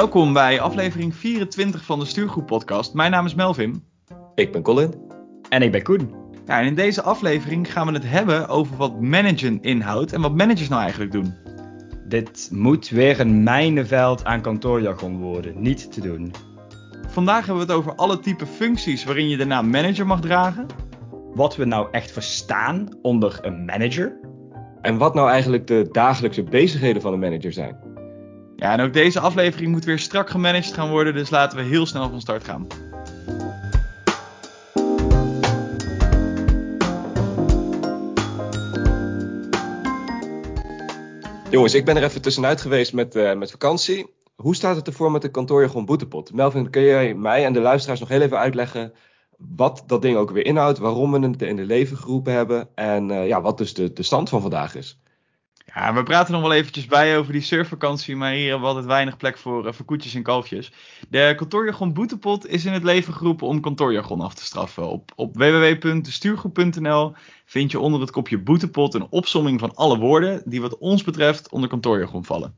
Welkom bij aflevering 24 van de Stuurgroep Podcast. Mijn naam is Melvin. Ik ben Colin. En ik ben Koen. Ja, en in deze aflevering gaan we het hebben over wat managen inhoudt en wat managers nou eigenlijk doen. Dit moet weer een mijnenveld aan kantoorjargon worden. Niet te doen. Vandaag hebben we het over alle type functies waarin je de naam manager mag dragen. Wat we nou echt verstaan onder een manager. En wat nou eigenlijk de dagelijkse bezigheden van een manager zijn. Ja, en ook deze aflevering moet weer strak gemanaged gaan worden, dus laten we heel snel van start gaan. Jongens, ik ben er even tussenuit geweest met, uh, met vakantie. Hoe staat het ervoor met de kantoorjargon boetepot? Melvin, kun jij mij en de luisteraars nog heel even uitleggen wat dat ding ook weer inhoudt, waarom we het in de leven geroepen hebben en uh, ja, wat dus de, de stand van vandaag is? Ja, we praten nog wel eventjes bij over die surfvakantie, maar hier hebben we altijd weinig plek voor, uh, voor koetjes en kalfjes. De kantoorjargon boetepot is in het leven geroepen om kantoorjargon af te straffen. Op, op www.stuurgroep.nl vind je onder het kopje boetepot een opsomming van alle woorden die wat ons betreft onder kantoorjargon vallen.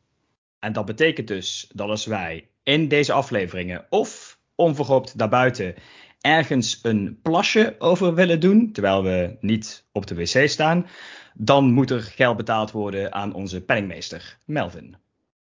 En dat betekent dus dat als wij in deze afleveringen of onverhoopt daarbuiten ergens een plasje over willen doen, terwijl we niet op de wc staan, dan moet er geld betaald worden aan onze penningmeester, Melvin.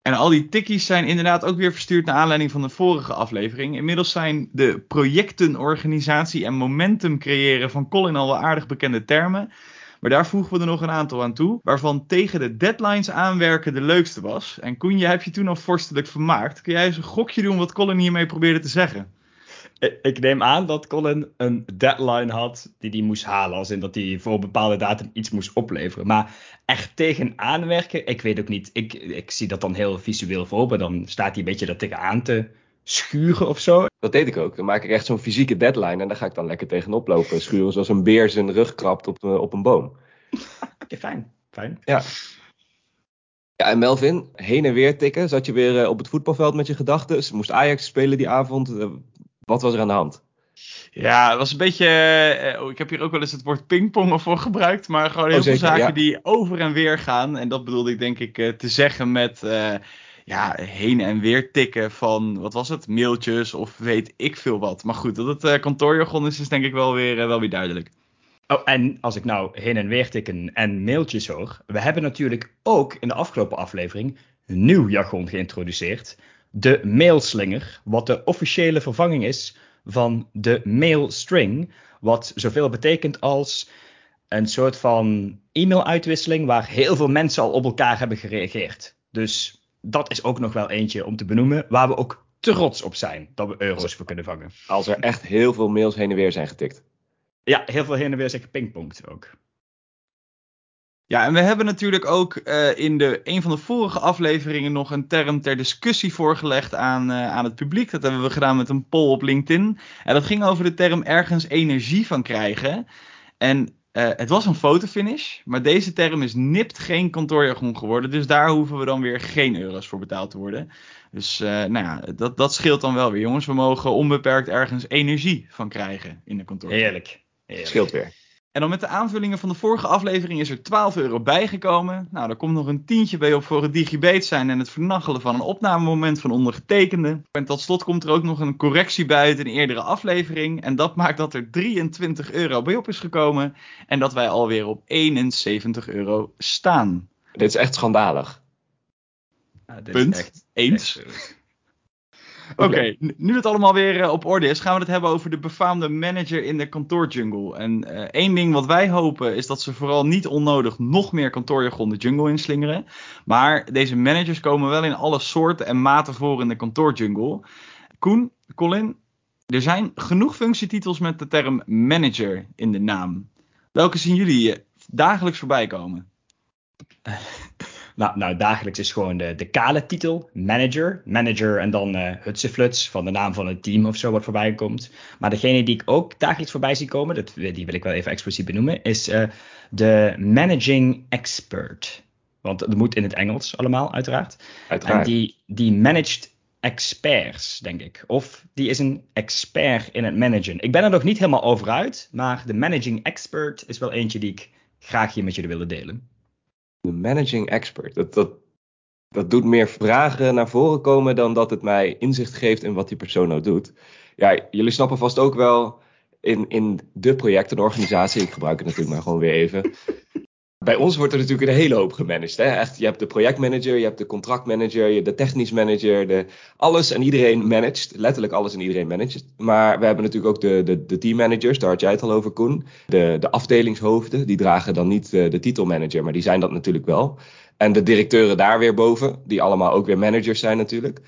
En al die tikkies zijn inderdaad ook weer verstuurd naar aanleiding van de vorige aflevering. Inmiddels zijn de projectenorganisatie en momentum creëren van Colin al wel aardig bekende termen. Maar daar voegen we er nog een aantal aan toe, waarvan tegen de deadlines aanwerken de leukste was. En Koen, je hebt je toen al vorstelijk vermaakt. Kun jij eens een gokje doen wat Colin hiermee probeerde te zeggen? Ik neem aan dat Colin een deadline had die hij moest halen. Als in dat hij voor een bepaalde datum iets moest opleveren. Maar echt tegen aanwerken, ik weet ook niet. Ik, ik zie dat dan heel visueel voor me. Dan staat hij een beetje dat tegenaan te schuren of zo. Dat deed ik ook. Dan maak ik echt zo'n fysieke deadline. En daar ga ik dan lekker tegenop lopen. Schuren zoals een beer zijn rug krabt op, op een boom. Oké, fijn. Fijn. Ja. Ja, en Melvin, heen en weer tikken. Zat je weer op het voetbalveld met je gedachten? Moest Ajax spelen die avond? Wat was er aan de hand? Ja, het was een beetje. Uh, ik heb hier ook wel eens het woord pingpongen voor gebruikt. Maar gewoon heel oh, veel zaken die over en weer gaan. En dat bedoelde ik denk ik uh, te zeggen met. Uh, ja, heen en weer tikken van. Wat was het? Mailtjes of weet ik veel wat. Maar goed, dat het kantoorjargon is, is denk ik wel weer, wel weer duidelijk. Oh, en als ik nou heen en weer tikken en mailtjes hoor. We hebben natuurlijk ook in de afgelopen aflevering nieuw jargon geïntroduceerd de mailslinger, wat de officiële vervanging is van de mailstring, wat zoveel betekent als een soort van e-mailuitwisseling waar heel veel mensen al op elkaar hebben gereageerd. Dus dat is ook nog wel eentje om te benoemen, waar we ook trots op zijn dat we euro's voor kunnen vangen. Als er echt heel veel mails heen en weer zijn getikt. Ja, heel veel heen en weer zijn gepingpongd ook. Ja, en we hebben natuurlijk ook uh, in de, een van de vorige afleveringen nog een term ter discussie voorgelegd aan, uh, aan het publiek. Dat hebben we gedaan met een poll op LinkedIn. En dat ging over de term ergens energie van krijgen. En uh, het was een fotofinish, maar deze term is nipt geen kantoorjargon geworden. Dus daar hoeven we dan weer geen euro's voor betaald te worden. Dus nou ja, dat, dat scheelt dan wel weer, jongens. We mogen onbeperkt ergens energie van krijgen in de kantoor. Heerlijk. Heerlijk. Scheelt weer. En dan met de aanvullingen van de vorige aflevering is er 12 euro bijgekomen. Nou, er komt nog een tientje bij op voor het digibate zijn en het vernachelen van een opnamemoment van ondergetekende. En tot slot komt er ook nog een correctie bij uit een eerdere aflevering. En dat maakt dat er 23 euro bij op is gekomen. En dat wij alweer op 71 euro staan. Dit is echt schandalig. Ja, dit Punt. Is echt, Eens. Echt Oké, okay, nu het allemaal weer uh, op orde is, gaan we het hebben over de befaamde manager in de kantoorjungle. En uh, één ding wat wij hopen is dat ze vooral niet onnodig nog meer kantoorjargon de jungle inslingeren. Maar deze managers komen wel in alle soorten en maten voor in de kantoorjungle. Koen, Colin, er zijn genoeg functietitels met de term manager in de naam. Welke zien jullie eh, dagelijks voorbij komen? Nou, nou, dagelijks is gewoon de, de kale titel, manager. Manager en dan uh, hutsefluts van de naam van het team of zo wat voorbij komt. Maar degene die ik ook dagelijks voorbij zie komen, dat, die wil ik wel even expliciet benoemen, is uh, de managing expert. Want dat moet in het Engels allemaal, uiteraard. uiteraard. En die, die managed experts, denk ik. Of die is een expert in het managen. Ik ben er nog niet helemaal over uit, maar de managing expert is wel eentje die ik graag hier met jullie wilde delen de managing expert. Dat, dat dat doet meer vragen naar voren komen dan dat het mij inzicht geeft in wat die persoon nou doet. Ja, jullie snappen vast ook wel in, in de projecten, de organisatie, ik gebruik het natuurlijk maar gewoon weer even. Bij ons wordt er natuurlijk een hele hoop gemanaged. Hè? Echt, je hebt de projectmanager, je hebt de contractmanager, je de technisch manager, de, alles en iedereen managed. Letterlijk alles en iedereen managed. Maar we hebben natuurlijk ook de, de, de teammanagers, daar had jij het al over Koen. De, de afdelingshoofden, die dragen dan niet de, de titelmanager, maar die zijn dat natuurlijk wel. En de directeuren daar weer boven, die allemaal ook weer managers zijn natuurlijk.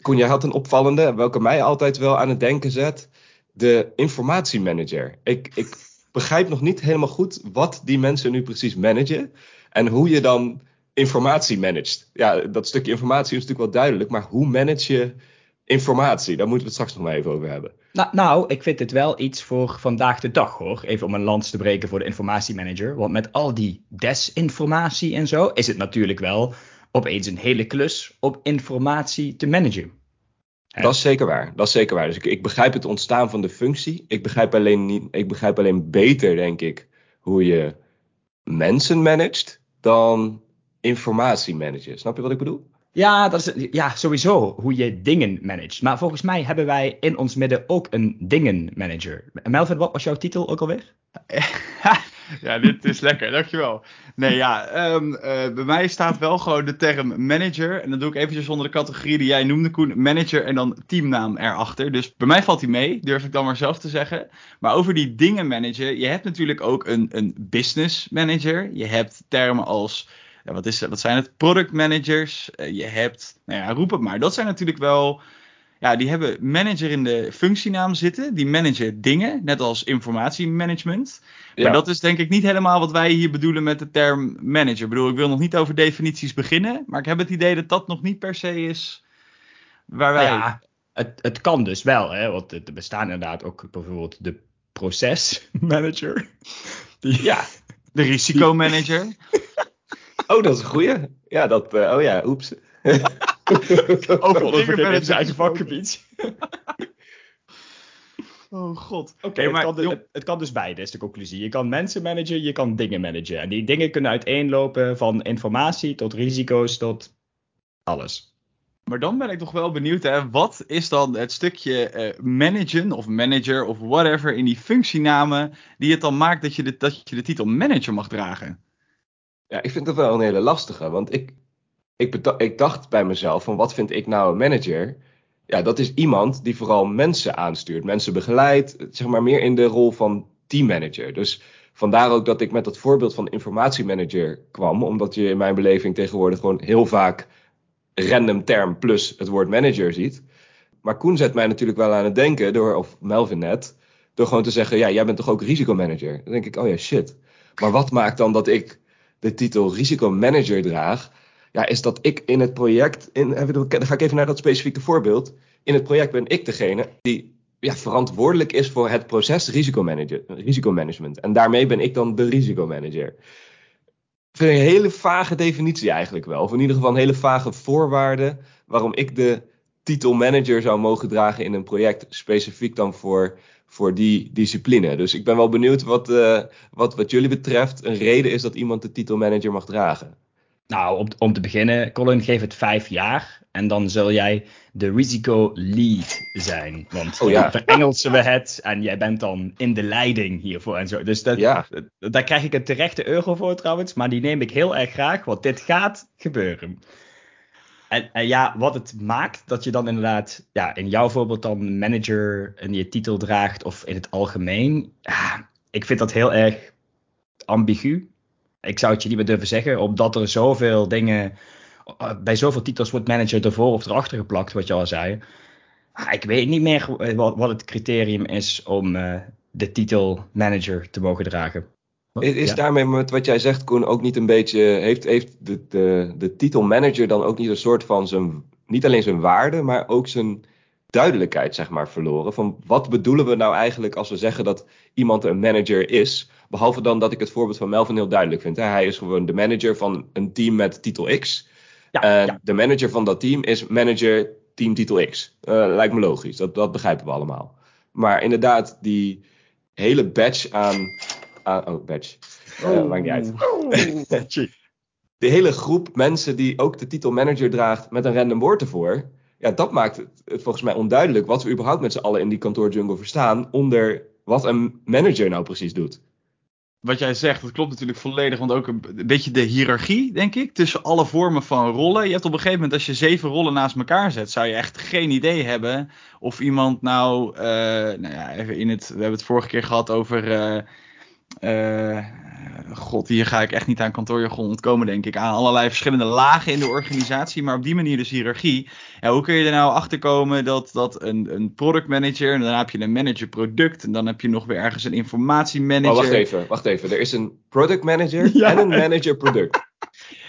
Koen, jij had een opvallende, welke mij altijd wel aan het denken zet. De informatiemanager. Ik, ik begrijp nog niet helemaal goed wat die mensen nu precies managen. En hoe je dan informatie managt. Ja, dat stukje informatie is natuurlijk wel duidelijk, maar hoe manage je informatie? Daar moeten we het straks nog maar even over hebben. Nou, nou, ik vind het wel iets voor vandaag de dag hoor. Even om een lans te breken voor de informatiemanager. Want met al die desinformatie en zo is het natuurlijk wel opeens een hele klus om informatie te managen. Dat is zeker waar. Dat is zeker waar. Dus ik, ik begrijp het ontstaan van de functie. Ik begrijp alleen niet. Ik begrijp alleen beter, denk ik, hoe je mensen managt dan informatie managen. Snap je wat ik bedoel? Ja, dat is, ja, sowieso hoe je dingen managt. Maar volgens mij hebben wij in ons midden ook een dingenmanager. Melvin, wat was jouw titel ook alweer? ja, dit is lekker, dankjewel. Nee, ja, um, bij mij staat wel gewoon de term manager. En dan doe ik eventjes onder de categorie die jij noemde, Koen. Manager en dan teamnaam erachter. Dus bij mij valt hij mee, durf ik dan maar zelf te zeggen. Maar over die dingen manager, je hebt natuurlijk ook een, een business manager. Je hebt termen als ja, wat, is, wat zijn het? Product managers. Uh, je hebt, nou ja, roep het maar. Dat zijn natuurlijk wel, ja, die hebben manager in de functienaam zitten. Die managen dingen, net als informatiemanagement. Maar dat is denk ik niet helemaal wat wij hier bedoelen met de term manager. Ik bedoel, ik wil nog niet over definities beginnen. Maar ik heb het idee dat dat nog niet per se is waar wij... Ja, het, het kan dus wel, hè. Want er bestaan inderdaad ook bijvoorbeeld de procesmanager. Die, ja, de risicomanager. Oh, dat is een goeie. Ja, dat, uh, oh ja, oeps. Overal in zijn vakgebied. Oh god. Oké, maar het kan, het, kan, dus beide, is de conclusie. Je kan mensen managen, je kan dingen managen. En die dingen kunnen uiteenlopen van informatie tot risico's tot alles. Maar dan ben ik toch wel benieuwd, hè, wat is dan het stukje uh, managen of manager of whatever in die functienamen die het dan maakt dat je de, dat je de titel manager mag dragen? Ja, ik vind dat wel een hele lastige. Want ik, ik, ik dacht bij mezelf: van wat vind ik nou een manager? Ja, dat is iemand die vooral mensen aanstuurt, mensen begeleidt, zeg maar meer in de rol van teammanager. Dus vandaar ook dat ik met dat voorbeeld van informatiemanager kwam, omdat je in mijn beleving tegenwoordig gewoon heel vaak random term plus het woord manager ziet. Maar Koen zet mij natuurlijk wel aan het denken, door, of Melvin net, door gewoon te zeggen: ja, jij bent toch ook risicomanager? Dan denk ik: oh ja, shit. Maar wat maakt dan dat ik de titel risicomanager draag, ja, is dat ik in het project, in, dan ga ik even naar dat specifieke voorbeeld. In het project ben ik degene die ja, verantwoordelijk is voor het proces risicomanagement. En daarmee ben ik dan de risicomanager. Ik vind een hele vage definitie eigenlijk wel. Of in ieder geval een hele vage voorwaarden waarom ik de titel manager zou mogen dragen in een project. Specifiek dan voor voor die discipline. Dus ik ben wel benieuwd wat, uh, wat, wat jullie betreft een reden is dat iemand de titel manager mag dragen. Nou, om, om te beginnen, Colin, geef het vijf jaar. En dan zul jij de risico lead zijn. Want oh, ja. Engelsen we het en jij bent dan in de leiding hiervoor en zo. Dus dat, ja. daar krijg ik een terechte euro voor trouwens. Maar die neem ik heel erg graag, want dit gaat gebeuren. En, en, ja, wat het maakt dat je dan inderdaad, ja, in jouw voorbeeld dan manager in je titel draagt of in het algemeen. Ik vind dat heel erg ambigu. Ik zou het je niet meer durven zeggen, omdat er zoveel dingen, eh, bij zoveel titels wordt manager ervoor of erachter geplakt, wat je al zei. Ik weet niet meer wat, wat het criterium is om uh, de titel manager te mogen dragen. Is daarmee met wat jij zegt, Koen, ook niet een beetje. Heeft, heeft de, de, de titel manager dan ook niet een soort van zijn. Niet alleen zijn waarde, maar ook zijn duidelijkheid, zeg maar, verloren? Van wat bedoelen we nou eigenlijk als we zeggen dat iemand een manager is? Behalve dan dat ik het voorbeeld van Melvin heel duidelijk vind. Hè? Hij is gewoon de manager van een team met titel X. Ja, en de manager van dat team is manager team titel X. Uh, lijkt me logisch, dat, dat begrijpen we allemaal. Maar inderdaad, die hele badge aan Ah, oh, badge. Uh, maakt niet uit. de hele groep mensen die ook de titel manager draagt met een random woord ervoor. Ja, dat maakt het, het volgens mij onduidelijk wat we überhaupt met z'n allen in die kantoorjungle verstaan onder wat een manager nou precies doet wat jij zegt, dat klopt natuurlijk volledig. Want ook een, beetje de hiërarchie, denk ik, tussen alle vormen van rollen. Je hebt op een gegeven moment, als je zeven rollen naast elkaar zet, zou je echt geen idee hebben of iemand nou, uh, nou ja, even in het, we hebben het vorige keer gehad over. Uh, uh, God, hier ga ik echt niet aan kantoorjargon ontkomen, denk ik. Aan allerlei verschillende lagen in de organisatie, maar op die manier dus hiërarchie. Ja, hoe kun je er nou achter komen dat, dat een, een product manager, en dan heb je een manager product, en dan heb je nog weer ergens een informatiemanager. Oh, wacht even, wacht even. Er is een product manager en een manager product.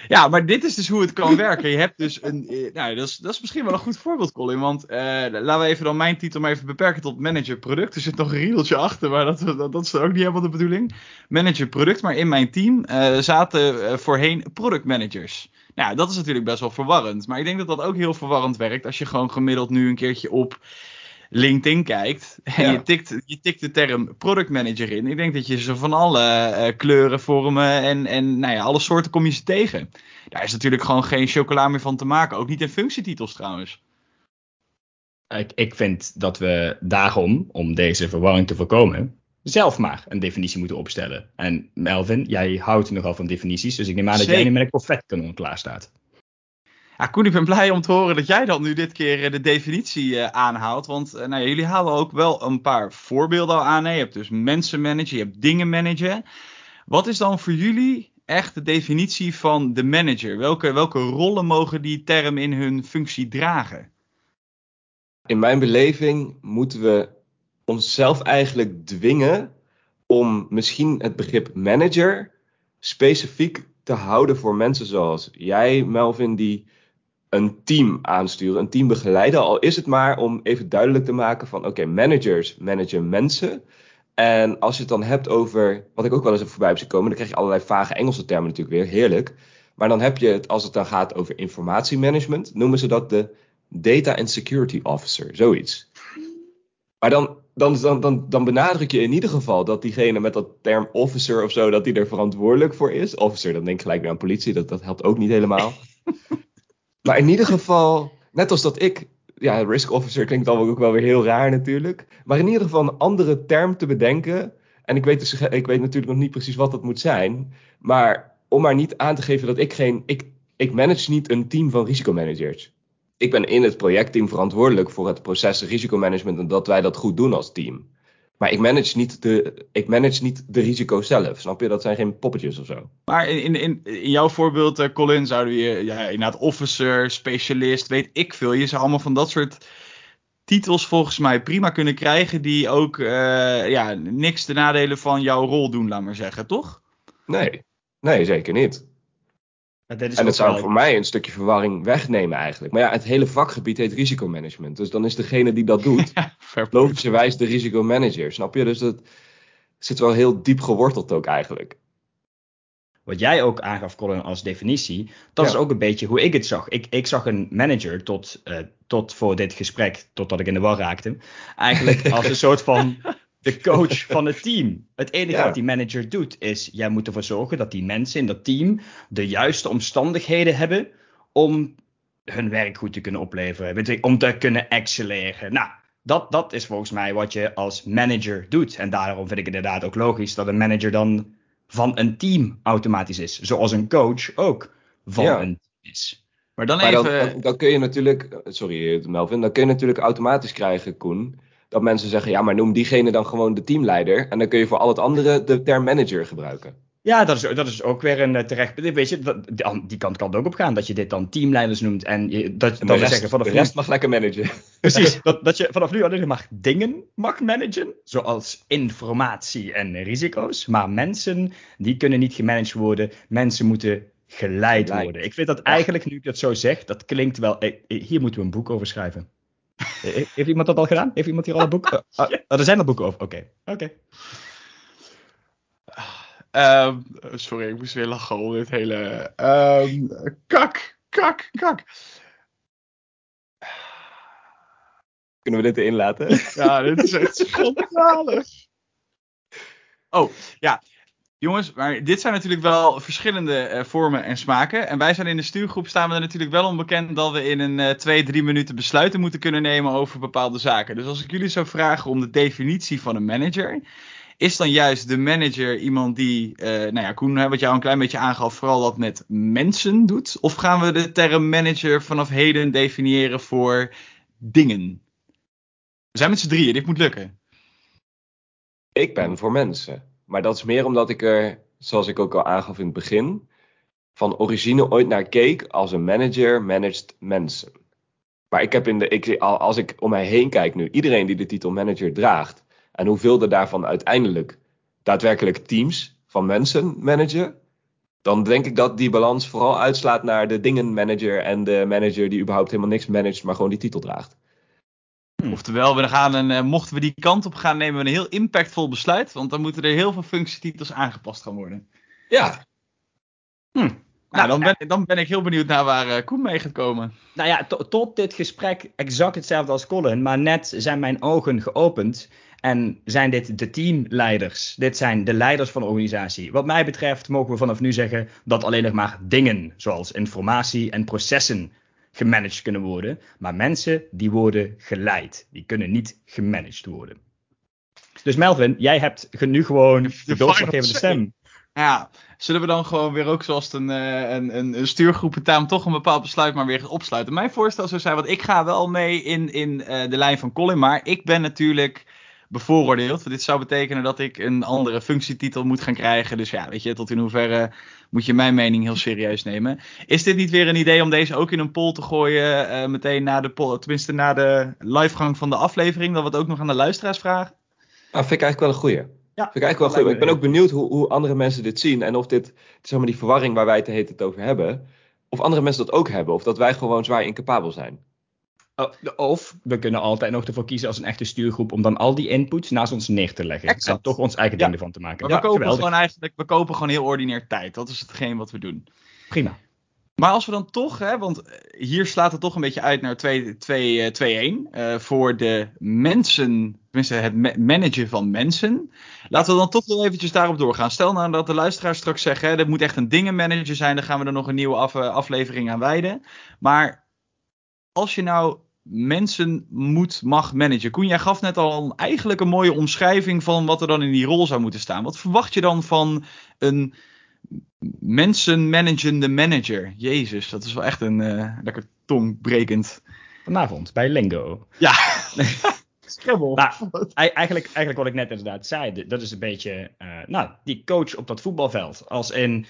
Ja, maar dit is dus hoe het kan werken. Je hebt dus een. Eh, nou, dat is, dat is misschien wel een goed voorbeeld, Colin. Want uh, laten we even dan mijn titel maar even beperken tot manager product. Er zit nog een riedeltje achter, maar dat, dat, is ook niet helemaal de bedoeling. Manager product, maar in mijn team uh, zaten voorheen product managers. Nou, dat is natuurlijk best wel verwarrend. Maar ik denk dat dat ook heel verwarrend werkt als je gewoon gemiddeld nu een keertje op LinkedIn kijkt en je, tikt, je tikt de term product manager in, ik denk dat je ze van alle uh, kleuren, vormen en, en nou ja, alle soorten kom je ze tegen. Daar is natuurlijk gewoon geen chocola meer van te maken. Ook niet in functietitels trouwens. Ik, ik vind dat we daarom, om deze verwarring te voorkomen, zelf maar een definitie moeten opstellen. En Melvin, jij houdt nogal van definities, dus ik neem aan dat jij nu met een confetkanon klaar staat. Koen, ik ben blij om te horen dat jij dan nu dit keer eh, de definitie uh, aanhaalt. Want uh, nou, jullie halen ook wel een paar voorbeelden al aan. Je hebt dus mensen managen, je hebt dingen managen. Wat is dan voor jullie echt de definitie van de manager? Welke, welke rollen mogen die term in hun functie dragen? In mijn beleving moeten we onszelf eigenlijk dwingen om misschien het begrip manager specifiek te houden voor mensen zoals jij, Melvin, die een team aansturen, een team begeleiden. Al is het maar om even duidelijk te maken van oké, managers managen mensen. En als je het dan hebt over, wat ik ook wel eens voorbij heb zien komen, dan krijg je allerlei vage Engelse termen natuurlijk weer, heerlijk. Maar dan heb je het, als het dan gaat over informatiemanagement, noemen ze dat de Data and Security Officer, zoiets. Maar dan, dan, dan, dan, benadruk je in ieder geval dat diegene met dat term officer of zo, dat die er verantwoordelijk voor is. Officer, dan denk ik gelijk weer aan politie, dat, dat helpt ook niet helemaal. Maar in ieder geval, net als dat ik, ja, risk officer klinkt dan ook wel weer heel raar natuurlijk. Maar in ieder geval een andere term te bedenken. En ik weet, ik weet natuurlijk nog niet precies wat dat moet zijn. Maar om maar niet aan te geven dat ik geen. Ik, ik manage niet een team van risicomanagers. Ik ben in het projectteam verantwoordelijk voor het proces risicomanagement en dat wij dat goed doen als team. Maar ik manage niet de, ik manage niet de risico's zelf. Snap je? Dat zijn geen poppetjes of zo. Maar in, in, in jouw voorbeeld, uh, Colin, zouden je ja, inderdaad officer, specialist, weet ik veel. Je zou allemaal van dat soort titels volgens mij prima kunnen krijgen. Die ook uh, ja, niks de nadelen van jouw rol doen, laat maar zeggen, toch? Nee, nee zeker niet en dat zou voor mij een stukje verwarring wegnemen eigenlijk. Maar ja, het hele vakgebied heet risicomanagement. Dus dan is degene die dat doet, logischerwijs de risicomanager. Snap je? Dus dat zit wel heel diep geworteld ook eigenlijk. Wat jij ook aangaf, Colin, als definitie, dat is ook een beetje hoe ik het zag. Ik, ik zag een manager tot, uh, tot voor dit gesprek, totdat ik in de war raakte, eigenlijk als een soort van de coach van het team. Het enige wat die manager doet is, jij moet ervoor zorgen dat die mensen in dat team de juiste omstandigheden hebben om hun werk goed te kunnen opleveren, om te kunnen excelleren. Nou, dat, dat is volgens mij wat je als manager doet. En daarom vind ik het inderdaad ook logisch dat een manager dan van een team automatisch is. Zoals een coach ook van een team is. Maar dan even... Dan, dan, kun je natuurlijk, sorry Melvin, dan kun je natuurlijk automatisch krijgen, Koen, dat mensen zeggen, ja, maar noem diegene dan gewoon de teamleider. En dan kun je voor al het andere de term manager gebruiken. Ja, dat is, dat is ook weer een eh, terecht. Weet je, die kant kan ook op gaan. Dat je dit dan teamleiders noemt. En je, dat, en dat rest, zeggen vanaf de rest mag lekker managen. Precies. dat, dat je vanaf nu alleen maar dingen mag managen. Zoals informatie en risico's. Maar mensen, die kunnen niet gemanaged worden. Mensen moeten geleid worden. Ik vind dat eigenlijk, nu ik dat zo zeg, dat klinkt wel. Eh, eh, hier moeten we een boek over schrijven. Heeft iemand dat al gedaan? Heeft iemand hier al een boek? Oh, oh, er zijn al boeken over. Oké. Oké. Ehm, sorry, ik moest weer lachen om dit hele. Um, kak, kak, kak. Kunnen we dit erin laten? Ja, dit is echt schandalig. Oh, ja. Jongens, maar dit zijn natuurlijk wel verschillende uh, vormen en smaken. En wij zijn in de stuurgroep staan we er natuurlijk wel onbekend dat we in een uh, twee, drie minuten besluiten moeten kunnen nemen over bepaalde zaken. Dus als ik jullie zou vragen om de definitie van een manager, is dan juist de manager iemand die, uh, nou ja, Koen, hè, wat jou een klein beetje aangaf, vooral dat met mensen doet? Of gaan we de term manager vanaf heden definiëren voor dingen? We zijn met z'n drieën, dit moet lukken. Ik ben voor mensen. Maar dat is meer omdat ik er, zoals ik ook al aangaf in het begin, van origine ooit naar keek als een manager managed mensen. Maar ik heb in de, ik, als ik om mij heen kijk nu, iedereen die de titel manager draagt, en hoeveel er daarvan uiteindelijk daadwerkelijk teams van mensen managen, dan denk ik dat die balans vooral uitslaat naar de dingen manager en de manager die überhaupt helemaal niks managt, maar gewoon die titel draagt. Hmm. Oftewel, we gaan een, uh, mochten we die kant op gaan, nemen we een heel impactvol besluit. Want dan moeten er heel veel functietitels aangepast gaan worden. Ja. Hm. Nou, dan ben, dan ben ik heel benieuwd naar waar uh, Koen mee gaat komen. Nou ja, tot dit gesprek exact hetzelfde als Colin. Maar net zijn mijn ogen geopend. En zijn dit de teamleiders? Dit zijn de leiders van de organisatie. Wat mij betreft mogen we vanaf nu zeggen dat alleen nog maar dingen, zoals informatie en processen, gemanaged kunnen worden. Maar mensen, die worden geleid. Die kunnen niet gemanaged worden. Dus Melvin, jij hebt nu gewoon de doorslaggevende stem. Ja, zullen we dan gewoon weer ook zoals een, een, een, stuurgroepentaam toch een bepaald besluit maar weer opsluiten? Mijn voorstel zou zijn, want ik ga wel mee in, in uh, de lijn van Colin, maar ik ben natuurlijk bevooroordeeld. Dit zou betekenen dat ik een andere functietitel moet gaan krijgen. Dus ja, weet je, tot in hoeverre moet je mijn mening heel serieus nemen. Is dit niet weer een idee om deze ook in een poll te gooien? Uh, meteen na de poll, tenminste na de livegang van de aflevering. Dat we het ook nog aan de luisteraars vragen? Nou, vind ik eigenlijk wel een goeie. Ja, vind ik eigenlijk wel goed. Ik ben ook benieuwd hoe, hoe andere mensen dit zien. En of dit, zeg maar, die verwarring waar wij het heet het over hebben. Of andere mensen dat ook hebben. Of dat wij gewoon zwaar incapabel zijn. Oh, of we kunnen altijd nog ervoor kiezen als een echte stuurgroep om dan al die inputs naast ons neer te leggen. Exact. En toch ons eigen ding ervan te maken. we, kopen gewoon eigenlijk, we kopen gewoon heel ordinair tijd. Dat is hetgeen wat we doen. Prima. Maar als we dan toch, hè, want hier slaat het toch een beetje uit naar 2-1 uh, voor de mensen, tenminste het managen van mensen. Laten we dan toch wel eventjes daarop doorgaan. Stel nou dat de luisteraars straks zeggen, hè, dat moet echt een dingenmanager zijn, dan gaan we er nog een nieuwe af, aflevering aan wijden. Maar als je nou mensen moet, mag managen. Koen, jij gaf net al eigenlijk een mooie omschrijving van wat er dan in die rol zou moeten staan. Wat verwacht je dan van een mensenmanagende manager? Jezus, dat is wel echt een uh, lekker tongbrekend. Vanavond bij Lingo. Ja. Scrabble. Nou, eigenlijk, eigenlijk wat ik net inderdaad zei, dat is een beetje, uh, nou, die coach op dat voetbalveld. Als in,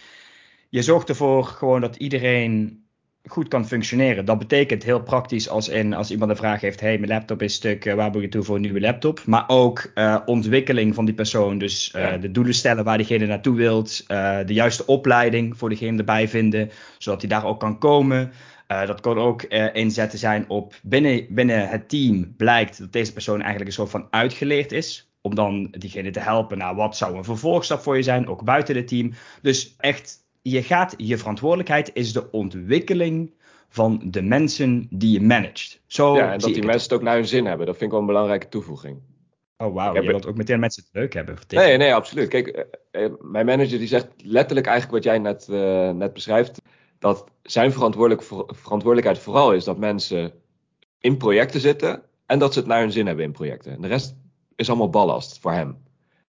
je zorgt ervoor gewoon dat iedereen goed kan functioneren. Dat betekent heel praktisch als in als iemand een vraag heeft: hey, mijn laptop is stuk, uh, waar moet je toe voor een nieuwe laptop? Maar ook uh, ontwikkeling van die persoon. Dus uh, de doelen stellen waar diegene naartoe wilt, de juiste opleiding voor degene erbij vinden, zodat hij daar ook kan komen. dat kan ook inzetten zijn op binnen, binnen het team blijkt dat deze persoon eigenlijk een soort van uitgeleerd is. Om dan diegene te helpen. Nou, wat zou een vervolgstap voor je zijn, ook buiten het team. Dus echt je gaat, je verantwoordelijkheid is de ontwikkeling van de mensen die je managt. Zo ja, en dat die mensen het ook naar hun zin hebben. Dat vind ik wel een belangrijke toevoeging. Oh wauw, je wilt ook meteen mensen het leuk hebben. Nee, nee, absoluut. Kijk, eh, eh, mijn manager die zegt letterlijk eigenlijk wat jij net, uh, net beschrijft. Dat zijn verantwoordelijk, verantwoordelijkheid vooral is dat mensen in projecten zitten. En dat ze het naar hun zin hebben in projecten. En de rest is allemaal ballast voor hem.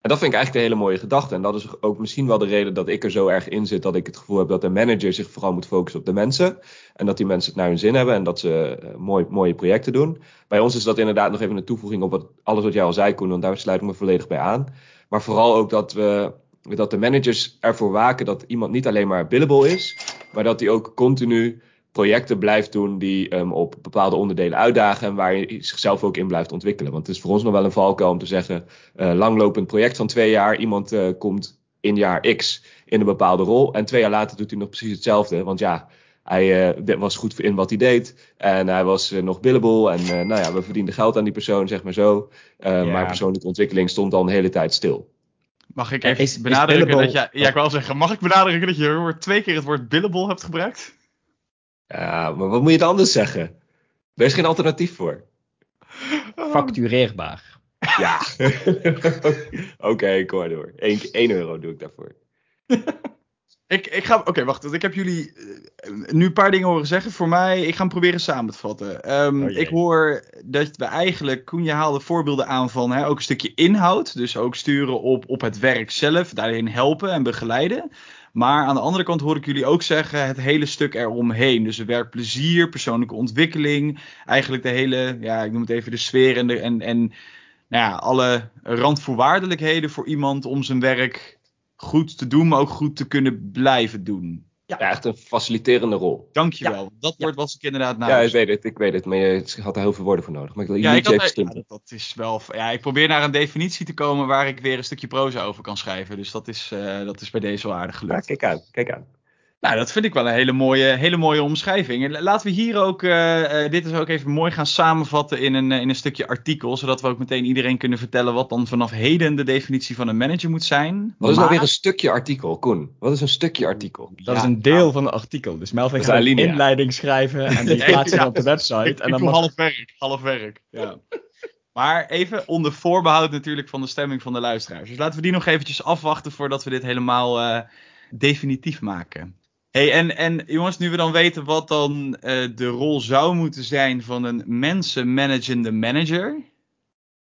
En dat vind ik eigenlijk een hele mooie gedachte. En dat is ook misschien wel de reden dat ik er zo erg in zit. Dat ik het gevoel heb dat de manager zich vooral moet focussen op de mensen. En dat die mensen het naar hun zin hebben en dat ze mooi, mooie projecten doen. Bij ons is dat inderdaad nog even een toevoeging op wat, alles wat jij al zei, Koen. Want daar sluit ik me volledig bij aan. Maar vooral ook dat, we, dat de managers ervoor waken dat iemand niet alleen maar billable is. Maar dat hij ook continu projecten blijft doen die um, op bepaalde onderdelen uitdagen en waar je zichzelf ook in blijft ontwikkelen. Want het is voor ons nog wel een valkuil om te zeggen, uh, langlopend project van twee jaar, iemand uh, komt in jaar X in een bepaalde rol en twee jaar later doet hij nog precies hetzelfde. Want ja, hij uh, was goed in wat hij deed en hij was nog billable en nou ja, we verdienden geld aan die persoon, zeg maar zo. Ja. Maar persoonlijke ontwikkeling stond dan de hele tijd stil. Mag ik even benadrukken dat je, ja, ik wil zeggen, mag ik benadrukken dat je twee keer het woord billable hebt gebruikt? Ja, maar wat moet je dan anders zeggen? Er is geen alternatief voor. Factureerbaar. Ja. Oké, okay, ik hoor door. 1 euro doe ik daarvoor. ik, ik ga, oké, wacht. Ik heb jullie eh, nu een paar dingen horen zeggen. Voor mij, ik ga hem proberen samen te vatten. Um, ik hoor dat we eigenlijk, Koen, je haalde voorbeelden aan van hè, ook een stukje inhoud. Dus ook sturen op, op het werk zelf, daarin helpen en begeleiden. Maar aan de andere kant hoor ik jullie ook zeggen het hele stuk eromheen. Dus werkplezier, persoonlijke ontwikkeling. Eigenlijk de hele, ja, ik noem het even de sfeer en, en, en nou ja, alle randvoorwaardelijkheden voor iemand om zijn werk goed te doen, maar ook goed te kunnen blijven doen. Ja. echt een faciliterende rol. Dankjewel. Ja. Dat woord was ik inderdaad na. Ja, ik weet het, ik weet het, maar je had er heel veel woorden voor nodig. Maar ik, ja, ik had, ja, dat is wel. Ja, ik probeer naar een definitie te komen waar ik weer een stukje proza over kan schrijven. Dus dat is, uh, dat is bij deze wel aardig gelukt. Ja, kijk aan, kijk aan. Nou, dat vind ik wel een hele mooie, hele mooie omschrijving. Laten we hier ook, uh, uh, dit is ook even mooi gaan samenvatten in een, in een stukje artikel. Zodat we ook meteen iedereen kunnen vertellen wat dan vanaf heden de definitie van een manager moet zijn. Wat is nou weer een stukje artikel, Koen? Wat is een stukje artikel? Dat is een deel van het artikel. Dus Melvin gaat een inleiding schrijven en die plaatst ja, op de website. Ik, en dan mag... half werk, half werk. Ja. Maar even onder voorbehoud natuurlijk van de stemming van de luisteraars. Dus laten we die nog eventjes afwachten voordat we dit helemaal uh, definitief maken. Hey, en, en jongens, nu we dan weten wat dan uh, de rol zou moeten zijn van een mensenmanagende manager.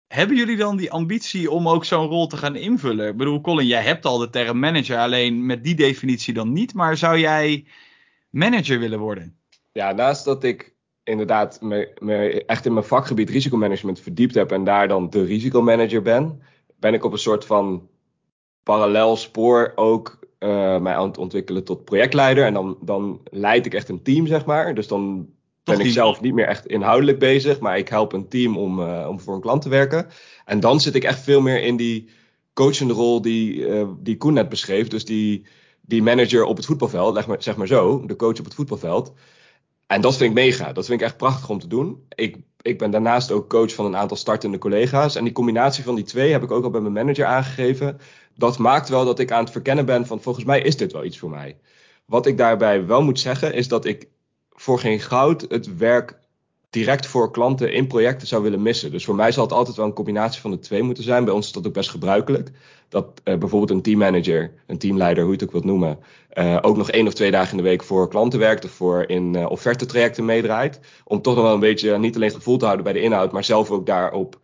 Hebben jullie dan die ambitie om ook zo'n rol te gaan invullen? Ik bedoel, Colin, jij hebt al de term manager, alleen met die definitie dan niet. Maar zou jij manager willen worden? Ja, naast dat ik inderdaad me, me echt in mijn vakgebied risicomanagement verdiept heb en daar dan de risicomanager ben, ben ik op een soort van parallel spoor ook uh, mij aan het ontwikkelen tot projectleider. En dan, dan leid ik echt een team, zeg maar. Dus dan ben ik zelf niet meer echt inhoudelijk bezig, maar ik help een team om, uh, om voor een klant te werken. En dan zit ik echt veel meer in die coachende rol die, uh, die Koen net beschreef. Dus die, die manager op het voetbalveld, zeg maar, zeg maar zo, de coach op het voetbalveld. En dat vind ik mega. Dat vind ik echt prachtig om te doen. Ik, ik ben daarnaast ook coach van een aantal startende collega's. En die combinatie van die twee heb ik ook al bij mijn manager aangegeven dat maakt wel dat ik aan het verkennen ben van volgens mij is dit wel iets voor mij. Wat ik daarbij wel moet zeggen is dat ik voor geen goud het werk direct voor klanten in projecten zou willen missen. Dus voor mij zal het altijd wel een combinatie van de twee moeten zijn. Bij ons is dat ook best gebruikelijk. Dat uh, bijvoorbeeld een teammanager, een teamleider, hoe je het ook wilt noemen, uh, ook nog één of twee dagen in de week voor klanten werkt of voor in uh, offertetrajecten meedraait. Om toch nog wel een beetje niet alleen gevoel te houden bij de inhoud, maar zelf ook daarop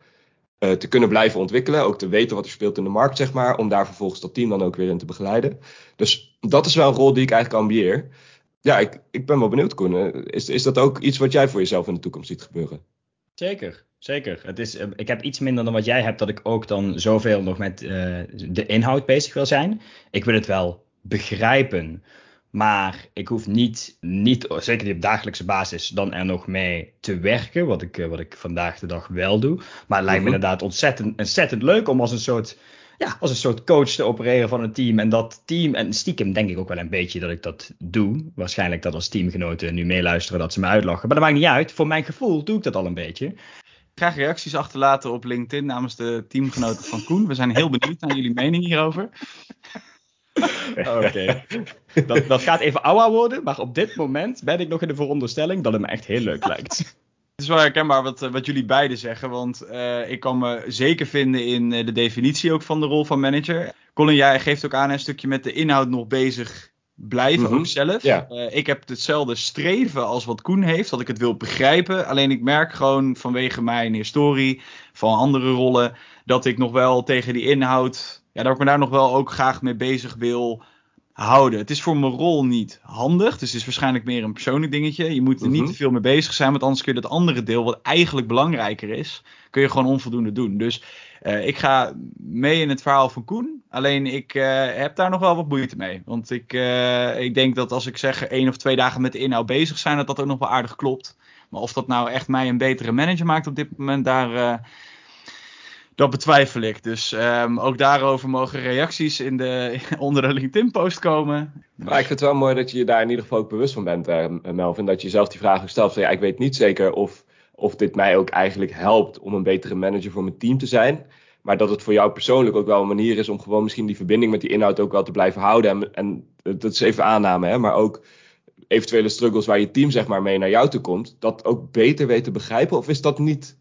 te kunnen blijven ontwikkelen. Ook te weten wat er speelt in de markt, zeg maar. Om daar vervolgens dat team dan ook weer in te begeleiden. Dus dat is wel een rol die ik eigenlijk ambieer. Ja, ik, ik ben wel benieuwd, Koen. Is, is dat ook iets wat jij voor jezelf in de toekomst ziet gebeuren? Zeker, zeker. Het is, eh, ik heb iets minder dan wat jij hebt, dat ik ook dan zoveel nog met de inhoud bezig wil zijn. Ik wil het wel begrijpen maar ik hoef niet, niet, zeker niet op dagelijkse basis, dan er nog mee te werken. Wat ik, eh, wat ik vandaag de dag wel doe. Maar het lijkt me mhm. inderdaad ontzettend, ontzettend leuk om als een soort ja, als een soort coach te opereren van een team. En dat team, en stiekem denk ik ook wel een beetje dat ik dat doe. Waarschijnlijk dat als teamgenoten nu meeluisteren dat ze me uitlachen. Maar dat maakt niet uit. Voor mijn gevoel doe ik dat al een beetje. Graag reacties achterlaten op LinkedIn namens de teamgenoten van Koen. We zijn heel benieuwd naar jullie mening hierover. Oké. Dat, dat gaat even ouder worden, maar op dit moment ben ik nog in de veronderstelling dat het me echt heel leuk lijkt. Het is wel herkenbaar wat, wat jullie beiden zeggen, want uh, ik kan me zeker vinden in uh, de definitie ook van de rol van manager. Colin, jij geeft ook aan een stukje met de inhoud nog bezig blijven, mm -hmm. ook zelf. Ja. Uh, ik heb hetzelfde streven als wat Koen heeft, dat ik het wil begrijpen. Alleen ik merk gewoon vanwege mijn historie van andere rollen, dat ik nog wel tegen die inhoud ja, dat ik me daar nog wel ook graag mee bezig wil houden. Het is voor mijn rol niet handig. Dus het is waarschijnlijk meer een persoonlijk dingetje. Je moet er niet mhm. te veel mee bezig zijn. Want anders kun je dat andere deel, wat eigenlijk belangrijker is, kun je gewoon onvoldoende doen. Dus uh, ik ga mee in het verhaal van Koen. Alleen ik uh, heb daar nog wel wat moeite mee. Want ik, uh, ik denk dat als ik zeg één of twee dagen met de inhoud bezig zijn, dat dat ook nog wel aardig klopt. Maar of dat nou echt mij een betere manager maakt op dit moment, daar dat betwijfel ik. Dus um, ook daarover mogen reacties in de, onder de LinkedIn-post komen. Maar ik vind het wel mooi dat je je daar in ieder geval ook bewust van bent, uh, Melvin. Dat je zelf die vraag stelt van ja, ik weet niet zeker of, of dit mij ook eigenlijk helpt om een betere manager voor mijn team te zijn. Maar dat het voor jou persoonlijk ook wel een manier is om gewoon misschien die verbinding met die inhoud ook wel te blijven houden. En, en dat is even aanname, hè, maar ook eventuele struggles waar je team zeg maar mee naar jou toe komt, dat ook beter weten te begrijpen? Of is dat niet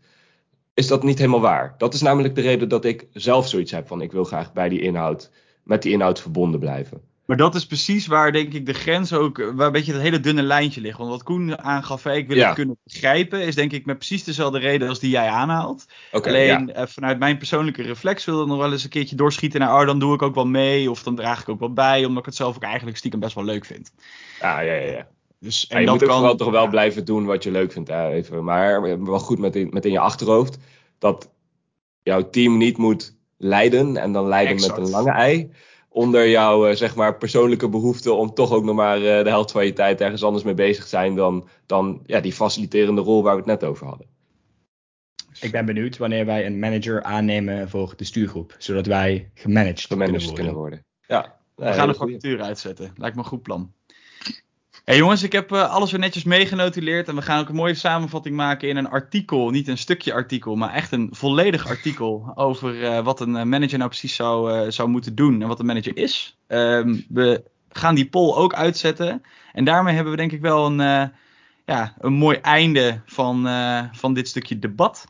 is dat niet helemaal waar. Dat is namelijk de reden dat ik zelf zoiets heb van ik wil graag bij die inhoud, met die inhoud verbonden blijven. Maar dat is precies waar, denk ik, de grens ook, waar een beetje dat hele dunne lijntje ligt. Want wat Koen aangaf, ik wil het kunnen begrijpen, is denk ik met precies dezelfde reden als die jij aanhaalt. Alleen eh, vanuit mijn persoonlijke reflex wil ik nog wel eens een keertje doorschieten naar, oh, dan doe ik ook wel mee, of dan draag ik ook wel bij, omdat ik het zelf ook eigenlijk stiekem best wel leuk vind. Ja, ja, ja. ja. Dus, en je moet ook kan, toch wel blijven doen wat je leuk vindt. Hè, even. Maar wel goed met in, met in je achterhoofd dat jouw team niet moet leiden en dan leiden met een lange ei onder jouw uh, zeg maar persoonlijke behoefte om toch ook nog maar uh, de helft van je tijd ergens anders mee bezig zijn dan, dan ja, die faciliterende rol waar we het net over hadden. Ik ben benieuwd wanneer wij een manager aannemen voor de stuurgroep, zodat wij gemanaged, gemanaged kunnen worden. Kunnen worden. Ja, we gaan een factuur uitzetten. Lijkt me een goed plan. Hey jongens, ik heb uh, alles weer netjes meegenotuleerd en we gaan ook een mooie samenvatting maken in een artikel. Niet een stukje artikel, maar echt een volledig artikel over uh, wat een eh, manager nou precies zou, zou moeten doen en wat een manager is. Um, we gaan die poll ook uitzetten en daarmee hebben we denk ik wel een, ja, een mooi einde van, van dit stukje debat.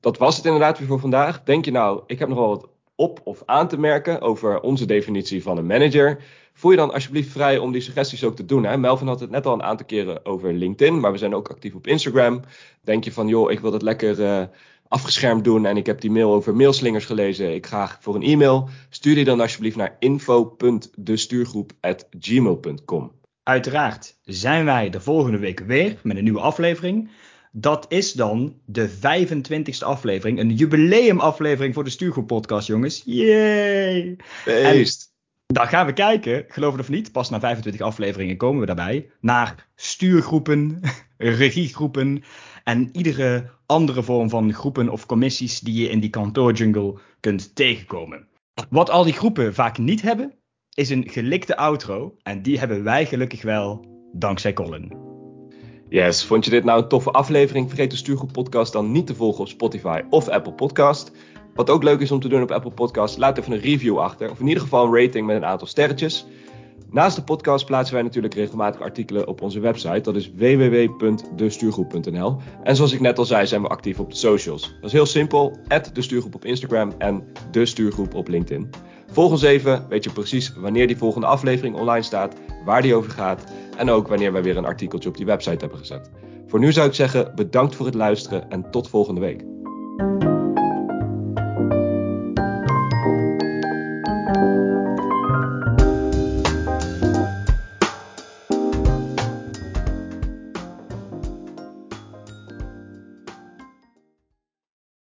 Dat was het inderdaad weer voor vandaag. Denk je nou, ik heb nog wel wat op of aan te merken over onze definitie van een manager? voel je dan alsjeblieft vrij om die suggesties ook te doen. Hè? Melvin had het net al een aantal keren over LinkedIn, maar we zijn ook actief op Instagram. Denk je van, joh, ik wil dat lekker uh, afgeschermd doen en ik heb die mail over mailslingers gelezen. Ik ga voor een e-mail. Stuur die dan alsjeblieft naar info.destuurgroep.gmail.com. Uiteraard zijn wij de volgende week weer met een nieuwe aflevering. Dat is dan de 25e aflevering. Een jubileumaflevering voor de Stuurgroep podcast, jongens. Yay! Feest! Dan gaan we kijken, geloof het of niet, pas na 25 afleveringen komen we daarbij, naar stuurgroepen, regiegroepen en iedere andere vorm van groepen of commissies die je in die kantoorjungle kunt tegenkomen. Wat al die groepen vaak niet hebben, is een gelikte outro en die hebben wij gelukkig wel dankzij Colin. Yes, vond je dit nou een toffe aflevering? Vergeet de Stuurgroep podcast dan niet te volgen op Spotify of Apple Podcast. Wat ook leuk is om te doen op Apple Podcasts, laat even een review achter. Of in ieder geval een rating met een aantal sterretjes. Naast de podcast plaatsen wij natuurlijk regelmatig artikelen op onze website. Dat is www.destuurgroep.nl. En zoals ik net al zei, zijn we actief op de socials. Dat is heel simpel. de stuurgroep op Instagram en de stuurgroep op LinkedIn. Volg ons even, weet je precies wanneer die volgende aflevering online staat, waar die over gaat en ook wanneer wij weer een artikeltje op die website hebben gezet. Voor nu zou ik zeggen, bedankt voor het luisteren en tot volgende week.